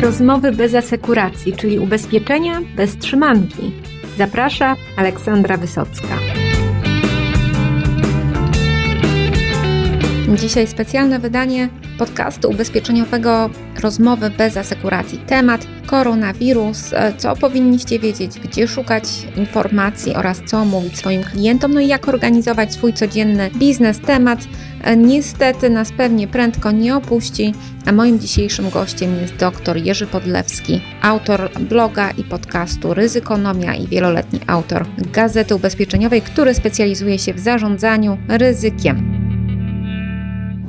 Rozmowy bez asekuracji, czyli ubezpieczenia bez trzymanki. Zaprasza Aleksandra Wysocka. Dzisiaj specjalne wydanie podcastu ubezpieczeniowego Rozmowy bez asekuracji. Temat koronawirus, e, co powinniście wiedzieć, gdzie szukać informacji oraz co mówić swoim klientom, no i jak organizować swój codzienny biznes. Temat e, niestety nas pewnie prędko nie opuści, a moim dzisiejszym gościem jest dr Jerzy Podlewski, autor bloga i podcastu Ryzykonomia i wieloletni autor Gazety Ubezpieczeniowej, który specjalizuje się w zarządzaniu ryzykiem.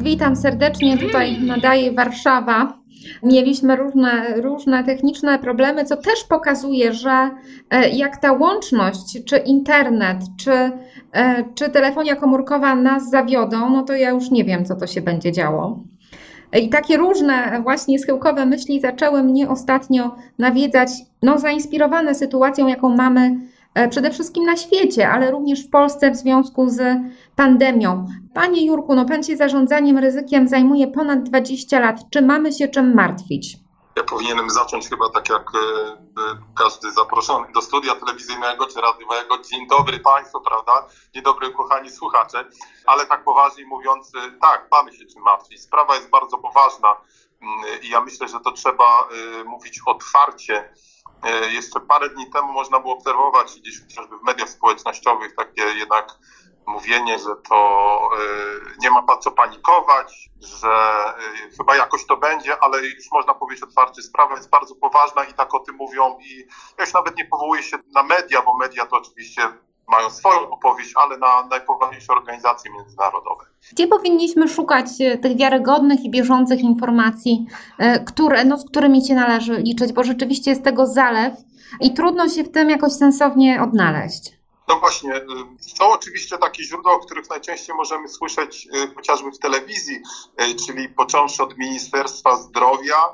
Witam serdecznie, tutaj nadaje Warszawa. Mieliśmy różne, różne techniczne problemy, co też pokazuje, że e, jak ta łączność, czy internet, czy, e, czy telefonia komórkowa nas zawiodą, no to ja już nie wiem, co to się będzie działo. I takie różne właśnie schyłkowe myśli zaczęły mnie ostatnio nawiedzać, no zainspirowane sytuacją, jaką mamy E, przede wszystkim na świecie, ale również w Polsce w związku z pandemią. Panie Jurku, no Pan się zarządzaniem ryzykiem zajmuje ponad 20 lat. Czy mamy się czym martwić? Ja powinienem zacząć chyba tak jak e, e, każdy zaproszony do studia telewizyjnego czy radiowego. Dzień dobry Państwu, prawda? Dzień dobry kochani słuchacze. Ale tak poważnie mówiąc, tak, mamy się czym martwić. Sprawa jest bardzo poważna mm, i ja myślę, że to trzeba mówić otwarcie E, jeszcze parę dni temu można było obserwować gdzieś chociażby w mediach społecznościowych takie jednak mówienie, że to e, nie ma co panikować, że e, chyba jakoś to będzie, ale już można powiedzieć otwarcie, sprawa jest bardzo poważna i tak o tym mówią i ja już nawet nie powołuję się na media, bo media to oczywiście mają swoją opowieść, ale na najpoważniejsze organizacje międzynarodowe. Gdzie powinniśmy szukać e, tych wiarygodnych i bieżących informacji, które, no, z którymi się należy liczyć, bo rzeczywiście jest tego zalew i trudno się w tym jakoś sensownie odnaleźć. No właśnie, y, są oczywiście takie źródła, o których najczęściej możemy słyszeć y, chociażby w telewizji, y, czyli począwszy od Ministerstwa Zdrowia,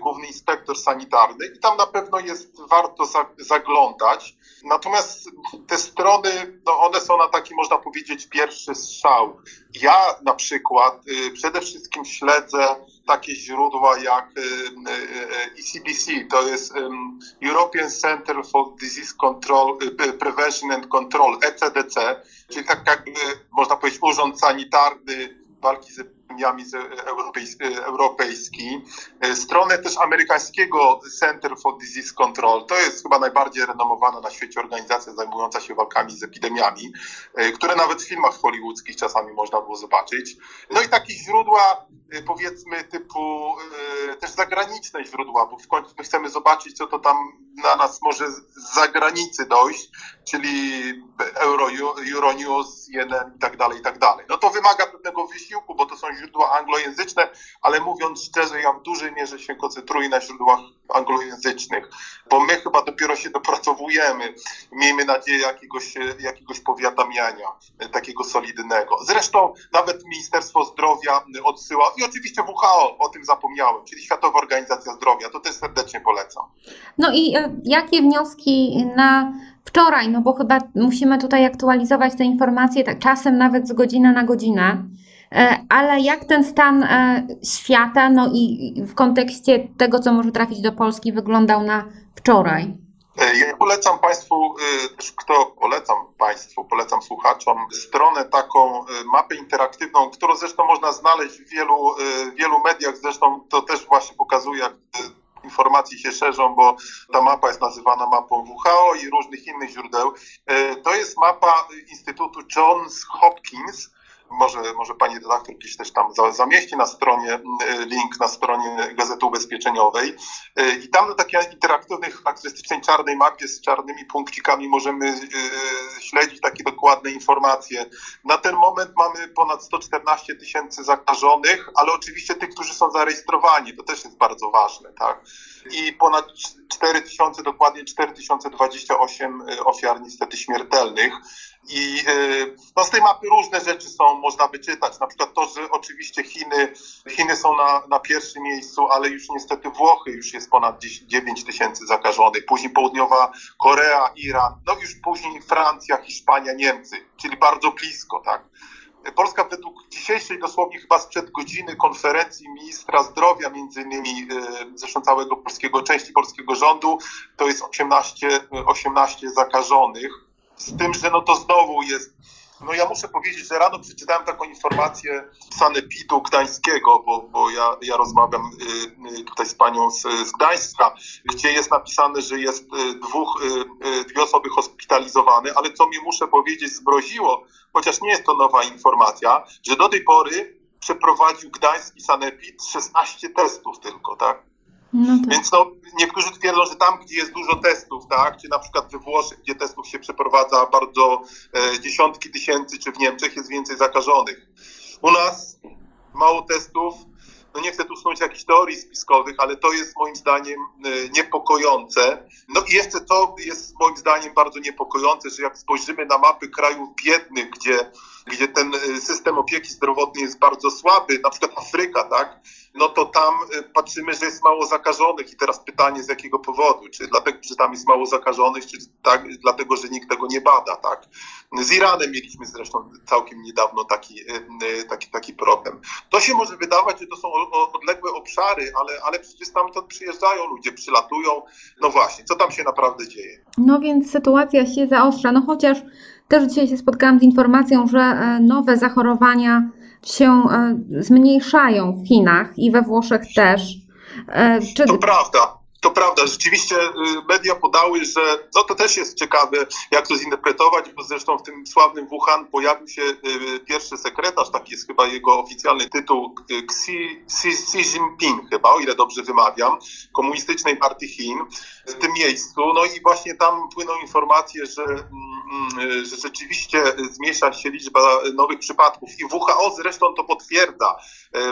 Główny Inspektor Sanitarny i tam na pewno jest warto zaglądać. Natomiast te strony, no one są na taki, można powiedzieć, pierwszy strzał. Ja na przykład przede wszystkim śledzę takie źródła jak ECDC, to jest European Center for Disease Control, Prevention and Control, ECDC, czyli tak jakby można powiedzieć urząd sanitarny walki z epidemiami europejski. Stronę też amerykańskiego Center for Disease Control, to jest chyba najbardziej renomowana na świecie organizacja zajmująca się walkami z epidemiami, które nawet w filmach hollywoodzkich czasami można było zobaczyć. No i takie źródła powiedzmy typu też zagraniczne źródła, bo w końcu my chcemy zobaczyć, co to tam na nas może z zagranicy dojść, czyli Euro, Euronews, CNN i tak dalej, i tak dalej. No to wymaga pewnego wysiłku, bo źródła anglojęzyczne, ale mówiąc szczerze, ja w dużej mierze się koncentruję na źródłach anglojęzycznych, bo my chyba dopiero się dopracowujemy. Miejmy nadzieję jakiegoś, jakiegoś powiadamiania, takiego solidnego. Zresztą nawet Ministerstwo Zdrowia odsyła i oczywiście WHO, o tym zapomniałem, czyli Światowa Organizacja Zdrowia, to też serdecznie polecam. No i e, jakie wnioski na wczoraj, no bo chyba musimy tutaj aktualizować te informacje tak czasem nawet z godziny na godzinę. E, ale jak ten stan e, świata, no i w kontekście tego, co może trafić do Polski, wyglądał na wczoraj? E, ja polecam Państwu, też kto polecam Państwu, polecam słuchaczom stronę taką, mapę interaktywną, którą zresztą można znaleźć w wielu, wielu mediach, zresztą to też właśnie pokazuje, jak informacje się szerzą, bo ta mapa jest nazywana mapą WHO i różnych innych źródeł. To jest mapa Instytutu Johns Hopkins, może, może pani redaktor gdzieś też tam zamieści na stronie mm, link na stronie Gazety Ubezpieczeniowej y, i tam na takiej interaktywnej, charakterystycznej czarnej mapie z czarnymi punkcikami możemy y, śledzić takie dokładne informacje. Na ten moment mamy ponad 114 tysięcy zakażonych, ale oczywiście tych, którzy są zarejestrowani, to też jest bardzo ważne, tak? I ponad 4 tysiące, dokładnie 4028 y, ofiar niestety śmiertelnych. I no, z tej mapy różne rzeczy są, można by czytać. Na przykład to, że oczywiście Chiny, Chiny są na, na pierwszym miejscu, ale już niestety Włochy już jest ponad 9 tysięcy zakażonych. Później Południowa Korea, Iran, no już później Francja, Hiszpania, Niemcy, czyli bardzo blisko, tak. Polska według dzisiejszej, dosłownie chyba sprzed godziny konferencji ministra zdrowia, między innymi zresztą całego polskiego, części polskiego rządu, to jest 18, 18 zakażonych. Z tym, że no to znowu jest no ja muszę powiedzieć, że rano przeczytałem taką informację Sanepidu Gdańskiego, bo, bo ja, ja rozmawiam y, y, tutaj z panią z, z Gdańska, gdzie jest napisane, że jest y, dwóch, dwie osoby hospitalizowane, ale co mi muszę powiedzieć zmroziło, chociaż nie jest to nowa informacja, że do tej pory przeprowadził Gdański Sanepid 16 testów tylko, tak? No tak. Więc no, niektórzy twierdzą, że tam, gdzie jest dużo testów, tak, czy na przykład we Włoszech, gdzie testów się przeprowadza bardzo e, dziesiątki tysięcy, czy w Niemczech jest więcej zakażonych. U nas mało testów, no nie chcę tu snuć jakichś teorii spiskowych, ale to jest moim zdaniem e, niepokojące. No i jeszcze to jest moim zdaniem bardzo niepokojące, że jak spojrzymy na mapy krajów biednych, gdzie, gdzie ten e, system opieki zdrowotnej jest bardzo słaby, na przykład Afryka, tak, no to tam y, patrzymy, że jest mało zakażonych i teraz pytanie z jakiego powodu, czy dlatego, że tam jest mało zakażonych, czy tak, dlatego, że nikt tego nie bada, tak. Z Iranem mieliśmy zresztą całkiem niedawno taki, y, y, taki, taki problem. To się może wydawać, że to są odległe obszary, ale, ale przecież tam przyjeżdżają ludzie, przylatują, no właśnie, co tam się naprawdę dzieje? No więc sytuacja się zaostrza, no chociaż też dzisiaj się spotkałam z informacją, że e, nowe zachorowania się e, zmniejszają w Chinach i we Włoszech też. E, czy... To prawda. To prawda, rzeczywiście y, media podały, że no to też jest ciekawe, jak to zinterpretować, bo zresztą w tym sławnym Wuhan pojawił się y, pierwszy sekretarz, taki jest chyba jego oficjalny tytuł, y, Xi, Xi, Xi Jinping chyba, o ile dobrze wymawiam, komunistycznej partii Chin w tym miejscu. No i właśnie tam płyną informacje, że, mm, mm, że rzeczywiście zmniejsza się liczba nowych przypadków i WHO zresztą to potwierdza,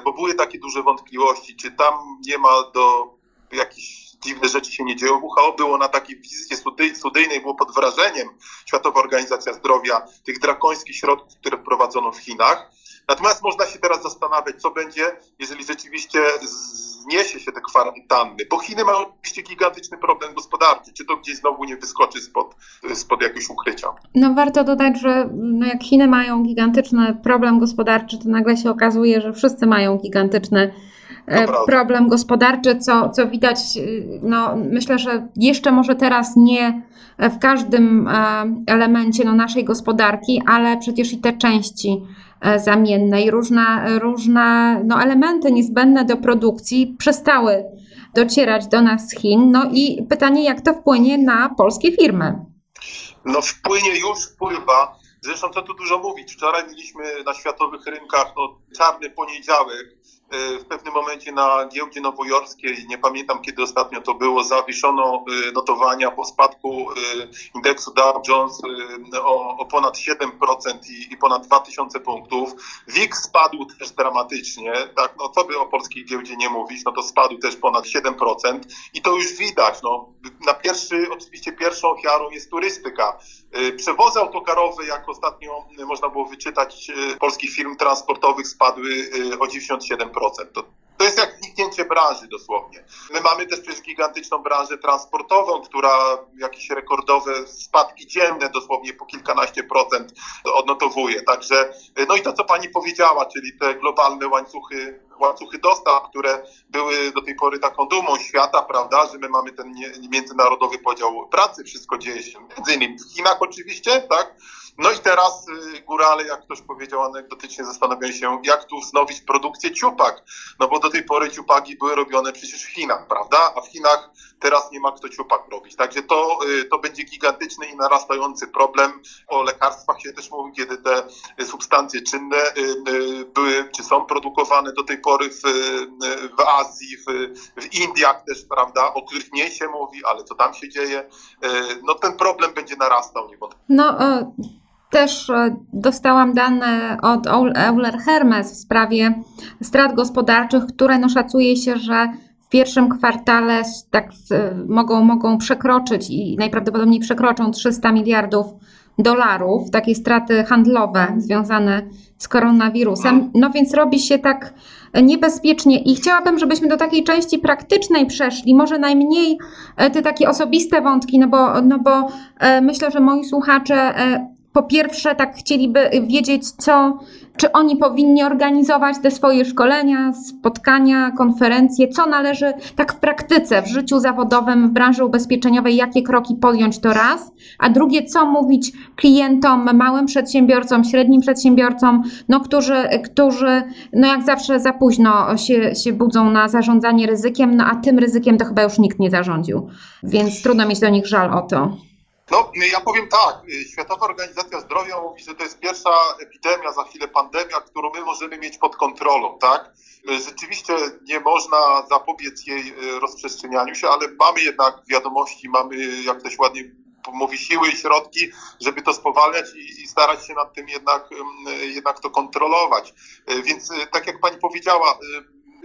bo były takie duże wątpliwości, czy tam nie ma do jakichś dziwne rzeczy się nie dzieją. WHO było na takiej wizycie studyjnej, było pod wrażeniem Światowa Organizacja Zdrowia tych drakońskich środków, które wprowadzono w Chinach. Natomiast można się teraz zastanawiać, co będzie, jeżeli rzeczywiście zniesie się te kwarantanny, bo Chiny mają oczywiście gigantyczny problem gospodarczy, czy to gdzieś znowu nie wyskoczy spod, spod jakiegoś ukrycia. No warto dodać, że no jak Chiny mają gigantyczny problem gospodarczy, to nagle się okazuje, że wszyscy mają gigantyczny problem gospodarczy, co, co widać, y, no, myślę, że jeszcze może teraz nie w każdym e, elemencie no, naszej gospodarki, ale przecież i te części e, zamienne i różne, różne no, elementy niezbędne do produkcji przestały docierać do nas z Chin. No i pytanie, jak to wpłynie na polskie firmy? No wpłynie, już wpływa. Zresztą co tu dużo mówić. Wczoraj mieliśmy na światowych rynkach no, czarny poniedziałek, E, w pewnym momencie na giełdzie nowojorskiej, nie pamiętam kiedy ostatnio to było, zawieszono e, notowania po spadku e, indeksu Dow Jones o, o ponad 7% i, i, ponad 2000 punktów. WIG spadł też dramatycznie, tak, no co by o polskiej giełdzie nie mówić, no to spadł też ponad 7% i to już widać, no, na pierwszy, oczywiście pierwszą ofiarą jest turystyka. Przewozy autokarowe, jak ostatnio można było wyczytać, polskich firm transportowych spadły o 97%. To, to jest jak zniknięcie branży dosłownie. My mamy też przecież gigantyczną branżę transportową, która jakieś rekordowe spadki dzienne dosłownie po kilkanaście procent odnotowuje. Także, no i to, co pani powiedziała, czyli te globalne łańcuchy, łańcuchy dostaw, które były do tej pory taką dumą świata, prawda, że my mamy ten międzynarodowy podział pracy, wszystko dzieje się między innymi w Chinach oczywiście, tak, no i teraz y, górale, jak ktoś powiedział anegdotycznie, zastanawiają się, jak tu wznowić produkcję ciupak. No bo do tej pory ciupagi były robione przecież w Chinach, prawda? A w Chinach teraz nie ma kto ciupak robić. Także to, y, to będzie gigantyczny i narastający problem. O lekarstwach się też mówi, kiedy te substancje czynne y, były, czy są produkowane do tej pory w, w Azji, w, w Indiach też, prawda? O których mniej się mówi, ale co tam się dzieje? No ten problem będzie narastał niewątpliwie. No, też e, dostałam dane od Euler Hermes w sprawie strat gospodarczych, które no szacuje się, że w pierwszym kwartale tak mogą, mogą przekroczyć i najprawdopodobniej przekroczą 300 miliardów dolarów, takie straty handlowe związane z koronawirusem. No więc robi się tak niebezpiecznie i chciałabym, żebyśmy do takiej części praktycznej przeszli, może najmniej e, te takie osobiste wątki, no bo, no bo e, myślę, że moi słuchacze po pierwsze tak chcieliby wiedzieć, co, czy oni powinni organizować te swoje szkolenia, spotkania, konferencje, co należy tak w praktyce, w życiu zawodowym, w branży ubezpieczeniowej, jakie kroki podjąć to raz, a drugie, co mówić klientom, małym przedsiębiorcom, średnim przedsiębiorcom, no, którzy, którzy no jak zawsze za późno się, się budzą na zarządzanie ryzykiem, no a tym ryzykiem to chyba już nikt nie zarządził, więc trudno mieć do nich żal o to. No, ja powiem tak. Światowa Organizacja Zdrowia mówi, że to jest pierwsza epidemia, za chwilę pandemia, którą my możemy mieć pod kontrolą, tak? Rzeczywiście nie można zapobiec jej e, rozprzestrzenianiu się, ale mamy jednak wiadomości, mamy, jak ktoś ładnie mówi, siły i środki, żeby to spowalniać i, i starać się nad tym jednak, jednak to kontrolować. Więc tak jak pani powiedziała,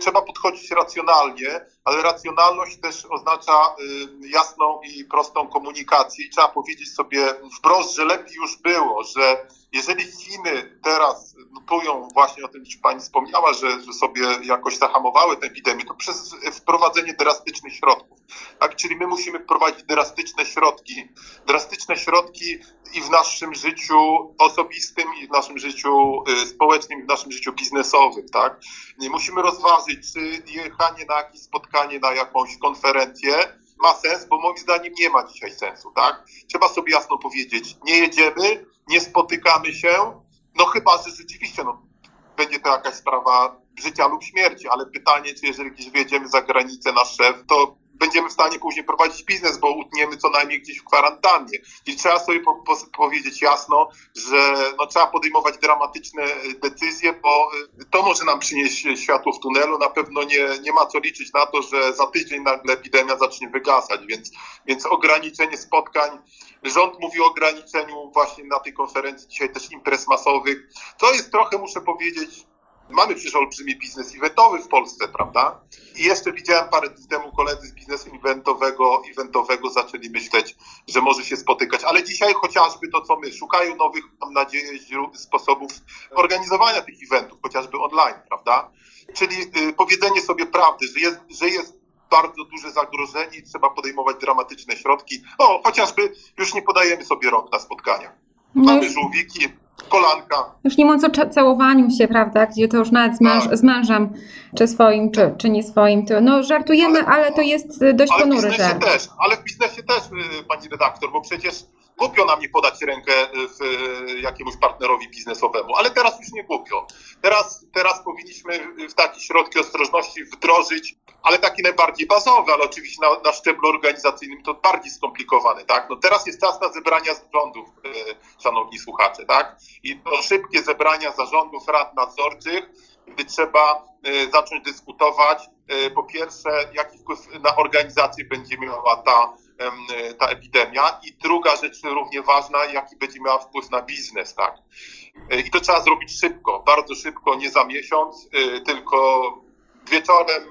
trzeba podchodzić racjonalnie, ale racjonalność też oznacza y, jasną i prostą komunikację. I trzeba powiedzieć sobie wprost, że lepiej już było, że jeżeli Chiny teraz notują właśnie o tym, co Pani wspomniała, że, że sobie jakoś zahamowały tę epidemię, to przez wprowadzenie drastycznych środków. Tak? Czyli my musimy wprowadzić drastyczne środki, drastyczne środki i w naszym życiu osobistym, i w naszym życiu y, społecznym, i w naszym życiu biznesowym. Tak? Musimy rozważyć, czy jechanie na jakieś spotkanie, na jakąś konferencję ma sens, bo moim zdaniem nie ma dzisiaj sensu. Tak? Trzeba sobie jasno powiedzieć, nie jedziemy, nie spotykamy się, no chyba, że rzeczywiście no, będzie to jakaś sprawa życia lub śmierci, ale pytanie, czy jeżeli gdzieś wyjedziemy za granicę nasz szef, to będziemy w stanie później prowadzić biznes, bo utniemy co najmniej gdzieś w kwarantannie. I trzeba sobie po, po, powiedzieć jasno, że no, trzeba podejmować dramatyczne decyzje, bo y, to może nam przynieść światło w tunelu. Na pewno nie, nie ma co liczyć na to, że za tydzień nagle epidemia zacznie wygasać, więc, więc ograniczenie spotkań. Rząd mówi o ograniczeniu właśnie na tej konferencji dzisiaj też imprez masowych. To jest trochę, muszę powiedzieć, Mamy przecież olbrzymi biznes eventowy w Polsce, prawda? I jeszcze widziałem parę dni temu koledzy z biznesu eventowego, eventowego zaczęli myśleć, że może się spotykać, ale dzisiaj chociażby to, co my, szukają nowych, mam nadzieję, sposobów organizowania tych eventów, chociażby online, prawda? Czyli y, powiedzenie sobie prawdy, że jest, że jest bardzo duże zagrożenie i trzeba podejmować dramatyczne środki. No, chociażby już nie podajemy sobie rok na spotkania. No Mamy żółwiki, kolanka. Już nie mówiąc o całowaniu się, prawda, gdzie to już nawet z, męż, tak. z mężem, czy swoim, czy, czy nie swoim, to, no żartujemy, ale, ale to jest y, dość ale ponury żart. Też, ale w biznesie też, y, pani redaktor, bo przecież głupio nam nie podać rękę w, y, jakiemuś partnerowi biznesowemu, ale teraz już nie głupio. Teraz, teraz powinniśmy w takie środki ostrożności wdrożyć, ale takie najbardziej bazowe, ale oczywiście na, na szczeblu organizacyjnym to bardziej skomplikowane, tak? No teraz jest czas na zebrania zarządów, e, szanowni słuchacze, tak? I to szybkie zebrania zarządów rad nadzorczych, gdy trzeba e, zacząć dyskutować, e, po pierwsze, jaki wpływ na organizację będzie miała ta ta epidemia. I druga rzecz równie ważna, jaki będzie miała wpływ na biznes, tak. E, I to trzeba zrobić szybko, bardzo szybko, nie za miesiąc, e, tylko wieczorem,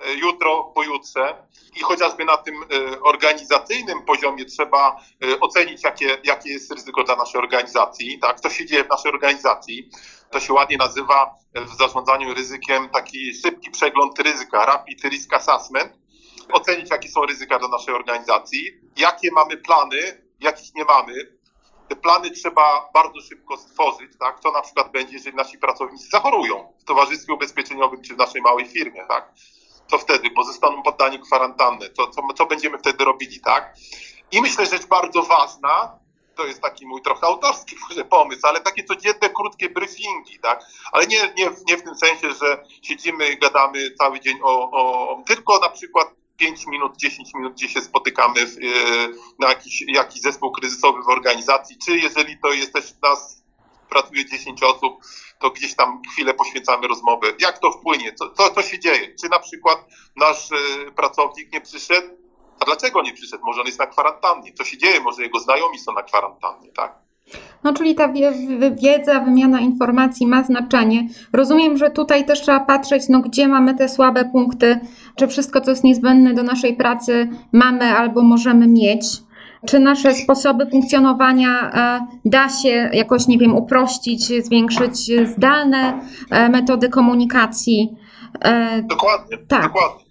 e, jutro, pojutrze. I chociażby na tym organizacyjnym poziomie trzeba ocenić, jakie, jakie jest ryzyko dla naszej organizacji, tak, co się dzieje w naszej organizacji. To się ładnie nazywa w zarządzaniu ryzykiem taki szybki przegląd ryzyka, rapid risk assessment ocenić, jakie są ryzyka do naszej organizacji, jakie mamy plany, jakich nie mamy. Te plany trzeba bardzo szybko stworzyć, tak? Co na przykład będzie, jeżeli nasi pracownicy zachorują w towarzystwie ubezpieczeniowym czy w naszej małej firmie, tak? Co wtedy, bo zostaną poddani kwarantanny, to co, co będziemy wtedy robili, tak? I myślę, że rzecz bardzo ważna, to jest taki mój trochę autorski może pomysł, ale takie codzienne, krótkie briefingi, tak? Ale nie, nie, nie w tym sensie, że siedzimy, gadamy cały dzień o, o tylko na przykład 5 minut, 10 minut, gdzie się spotykamy w, e, na jakiś, jakiś zespół kryzysowy w organizacji, czy jeżeli to jest też nas pracuje 10 osób, to gdzieś tam chwilę poświęcamy rozmowy. Jak to wpłynie? Co, co, co się dzieje? Czy na przykład nasz e, pracownik nie przyszedł? A dlaczego nie przyszedł? Może on jest na kwarantannie. Co się dzieje? Może jego znajomi są na kwarantannie, tak? No, czyli ta wiedza, wymiana informacji ma znaczenie. Rozumiem, że tutaj też trzeba patrzeć, no, gdzie mamy te słabe punkty, czy wszystko, co jest niezbędne do naszej pracy, mamy albo możemy mieć. Czy nasze sposoby funkcjonowania e, da się jakoś, nie wiem, uprościć, zwiększyć zdalne e, metody komunikacji? E, dokładnie, tak. dokładnie.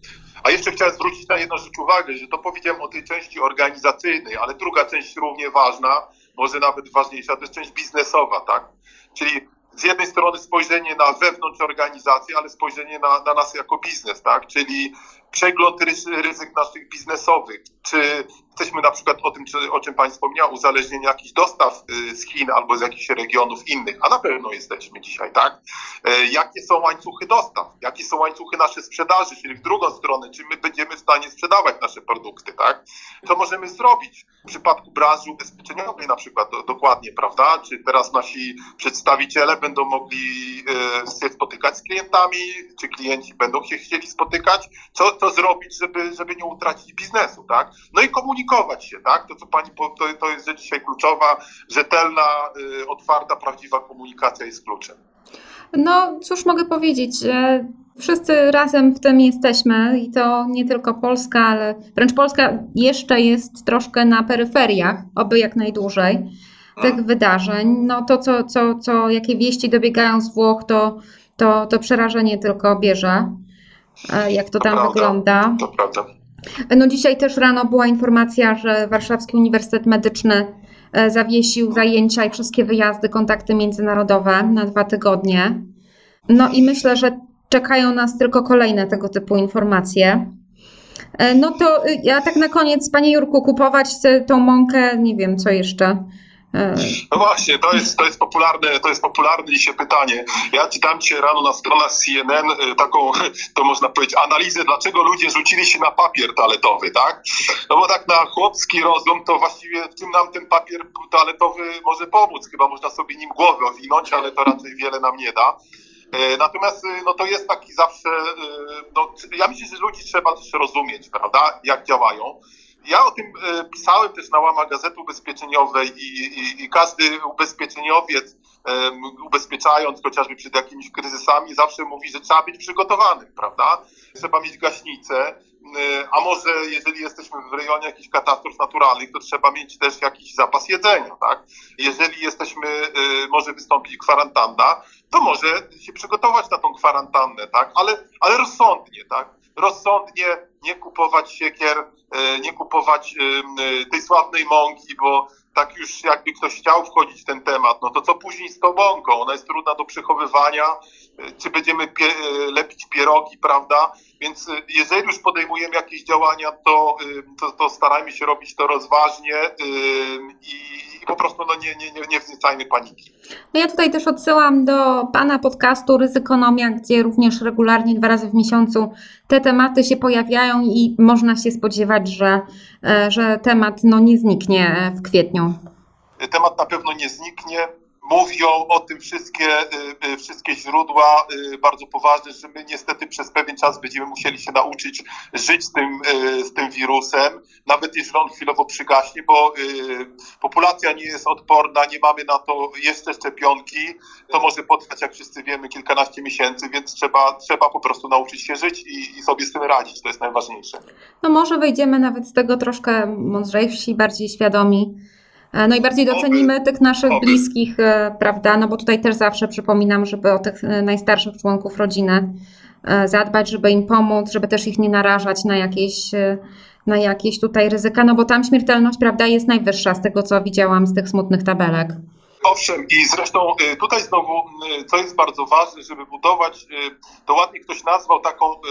A jeszcze chciałem zwrócić na jedną rzecz uwagę, że to powiedziałem o tej części organizacyjnej, ale druga część równie ważna, może nawet ważniejsza, to jest część biznesowa, tak? Czyli z jednej strony spojrzenie na wewnątrz organizacji, ale spojrzenie na, na nas jako biznes, tak? Czyli przegląd ryzyk naszych biznesowych. Czy jesteśmy na przykład o tym, o czym Pani wspomniał, uzależnieni jakichś dostaw y, z Chin albo z jakichś regionów innych, a na pewno jesteśmy dzisiaj, tak? E, jakie są łańcuchy dostaw? Jakie są łańcuchy naszej sprzedaży, czyli w drugą stronę, czy my będziemy w stanie sprzedawać nasze produkty, tak? To możemy zrobić w przypadku branży ubezpieczeniowej na przykład do, dokładnie, prawda? Czy teraz nasi przedstawiciele będą mogli e, się spotykać z klientami, czy klienci będą się chcieli spotykać? Co, co zrobić, żeby, żeby nie utracić biznesu, tak? No i komunikować się, tak? To, co pani, to, to jest rzecz dzisiaj kluczowa, rzetelna, y, otwarta, prawdziwa komunikacja jest kluczem. No, cóż mogę powiedzieć, że wszyscy razem w tym jesteśmy i to nie tylko Polska, ale wręcz Polska jeszcze jest troszkę na peryferiach, oby jak najdłużej tych hmm. wydarzeń. No to, co, co, co, jakie wieści dobiegają z Włoch, to, to, to przerażenie tylko bierze. E, jak to, to tam prawda, wygląda. To prawda. No dzisiaj też rano była informacja, że Warszawski Uniwersytet Medyczny e, zawiesił zajęcia i wszystkie wyjazdy, kontakty międzynarodowe na dwa tygodnie. No i myślę, że czekają nas tylko kolejne tego typu informacje. E, no to ja tak na koniec, Panie Jurku, kupować tą mąkę, nie wiem co jeszcze. No właśnie, to jest, to jest popularne, to jest popularne dzisiaj pytanie. Ja czytam cię rano na stronach CNN y, taką, to można powiedzieć, analizę, dlaczego ludzie rzucili się na papier toaletowy, tak? No bo tak na chłopski rozum, to właściwie w czym nam ten papier toaletowy może pomóc? Chyba można sobie nim głowę owinąć, ale to raczej wiele nam nie da. E, natomiast y, no, to jest taki zawsze, y, no, ja myślę, że ludzi trzeba też rozumieć, prawda, jak działają. Ja o tym e, pisałem też na łamach Gazety Ubezpieczeniowej i, i, i każdy ubezpieczeniowiec, ubezpieczając chociażby przed jakimiś kryzysami, zawsze mówi, że trzeba być przygotowanym, prawda? Trzeba mieć gaśnicę, e, a może jeżeli jesteśmy w rejonie jakichś katastrof naturalnych, to trzeba mieć też jakiś zapas jedzenia, tak? Jeżeli jesteśmy, może wystąpić kwarantanna, to może się przygotować na tą kwarantannę, tak? Ale, ale rozsądnie, tak? Rozsądnie nie kupować siekier, e, nie kupować e, tej sławnej mąki, bo tak już jakby ktoś chciał wchodzić w ten temat, no to co później z tą mąką? Ona jest trudna do przechowywania, e, czy będziemy pie lepić pierogi, prawda? Więc jeżeli już podejmujemy jakieś działania, to, to, to starajmy się robić to rozważnie i po prostu no, nie, nie, nie, nie wzniecajmy paniki. No ja tutaj też odsyłam do Pana podcastu Ryzykonomia, gdzie również regularnie dwa razy w miesiącu te tematy się pojawiają i można się spodziewać, że, e, że temat no, nie zniknie w kwietniu. Temat na pewno nie zniknie mówią o tym wszystkie, y, y, wszystkie źródła y, bardzo poważne, że my niestety przez pewien czas będziemy musieli się nauczyć żyć z tym, z tym wirusem, nawet jeżeli on chwilowo przygaśnie, bo populacja nie jest odporna, nie mamy na to jeszcze szczepionki, to może potrwać, jak wszyscy wiemy, kilkanaście miesięcy, więc trzeba, trzeba po prostu nauczyć się żyć i, i sobie z tym radzić, to jest najważniejsze. No może wejdziemy nawet z tego troszkę mądrzejsi, bardziej świadomi. E, no i bardziej docenimy tych naszych bliskich, e, prawda? No bo tutaj też zawsze przypominam, żeby o tych e, najstarszych członków rodziny zadbać, żeby im pomóc, żeby też ich nie narażać na jakieś, na jakieś tutaj ryzyka, no bo tam śmiertelność, prawda, jest najwyższa z tego, co widziałam z tych smutnych tabelek. Owszem, i zresztą y, tutaj znowu, y, co jest bardzo ważne, żeby budować, y, to ładnie ktoś nazwał taką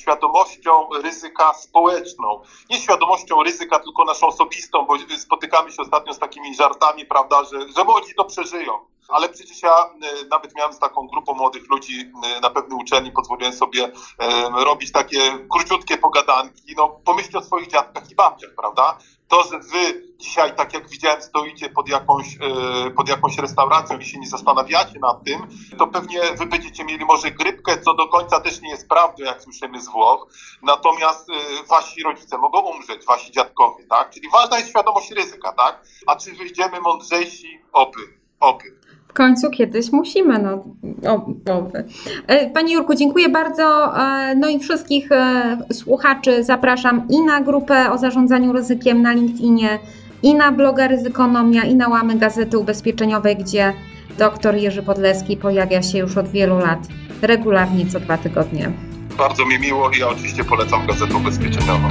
świadomością ryzyka społeczną. Nie świadomością ryzyka, tylko naszą osobistą, bo spotykamy się ostatnio z takimi żartami, prawda, że, że młodzi to przeżyją. Ale przecież ja nawet miałem z taką grupą młodych ludzi na pewnej uczelni, pozwoliłem sobie robić takie króciutkie pogadanki. No, pomyślcie o swoich dziadkach i babciach, prawda? To, że wy dzisiaj, tak jak widziałem, stoicie pod jakąś, e, pod jakąś restauracją i się nie zastanawiacie nad tym, to pewnie wy będziecie mieli może grypkę, co do końca też nie jest prawdą, jak słyszymy z Włoch. Natomiast e, wasi rodzice mogą umrzeć, wasi dziadkowie, tak? Czyli ważna jest świadomość ryzyka, tak? A czy wyjdziemy mądrzejsi? Oby, oby. W końcu kiedyś musimy. No, o, o. E, Panie Jurku, dziękuję bardzo. E, no i wszystkich e, słuchaczy zapraszam i na grupę o zarządzaniu ryzykiem na LinkedInie, i na bloga Ryzykonomia, i na łamy Gazety Ubezpieczeniowej, gdzie dr Jerzy Podleski pojawia się już od wielu lat regularnie co dwa tygodnie. Bardzo mi miło i ja oczywiście polecam Gazetę Ubezpieczeniową.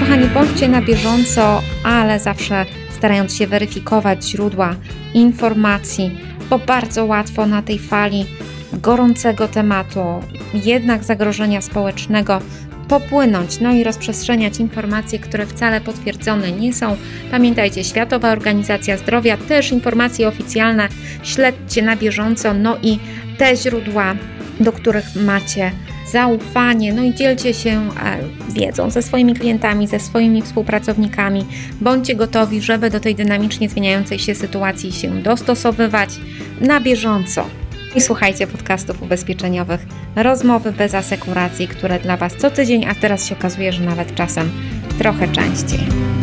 kochani, bądźcie na bieżąco, ale zawsze starając się weryfikować źródła informacji, bo bardzo łatwo na tej fali gorącego tematu, jednak zagrożenia społecznego, popłynąć, no i rozprzestrzeniać informacje, które wcale potwierdzone nie są. Pamiętajcie, Światowa Organizacja Zdrowia, też informacje oficjalne, śledźcie na bieżąco, no i te źródła, do których macie zaufanie, no i dzielcie się e, wiedzą ze swoimi klientami, ze swoimi współpracownikami. Bądźcie gotowi, żeby do tej dynamicznie zmieniającej się sytuacji się dostosowywać na bieżąco. I słuchajcie podcastów ubezpieczeniowych, rozmowy bez asekuracji, które dla Was co tydzień, a teraz się okazuje, że nawet czasem trochę częściej.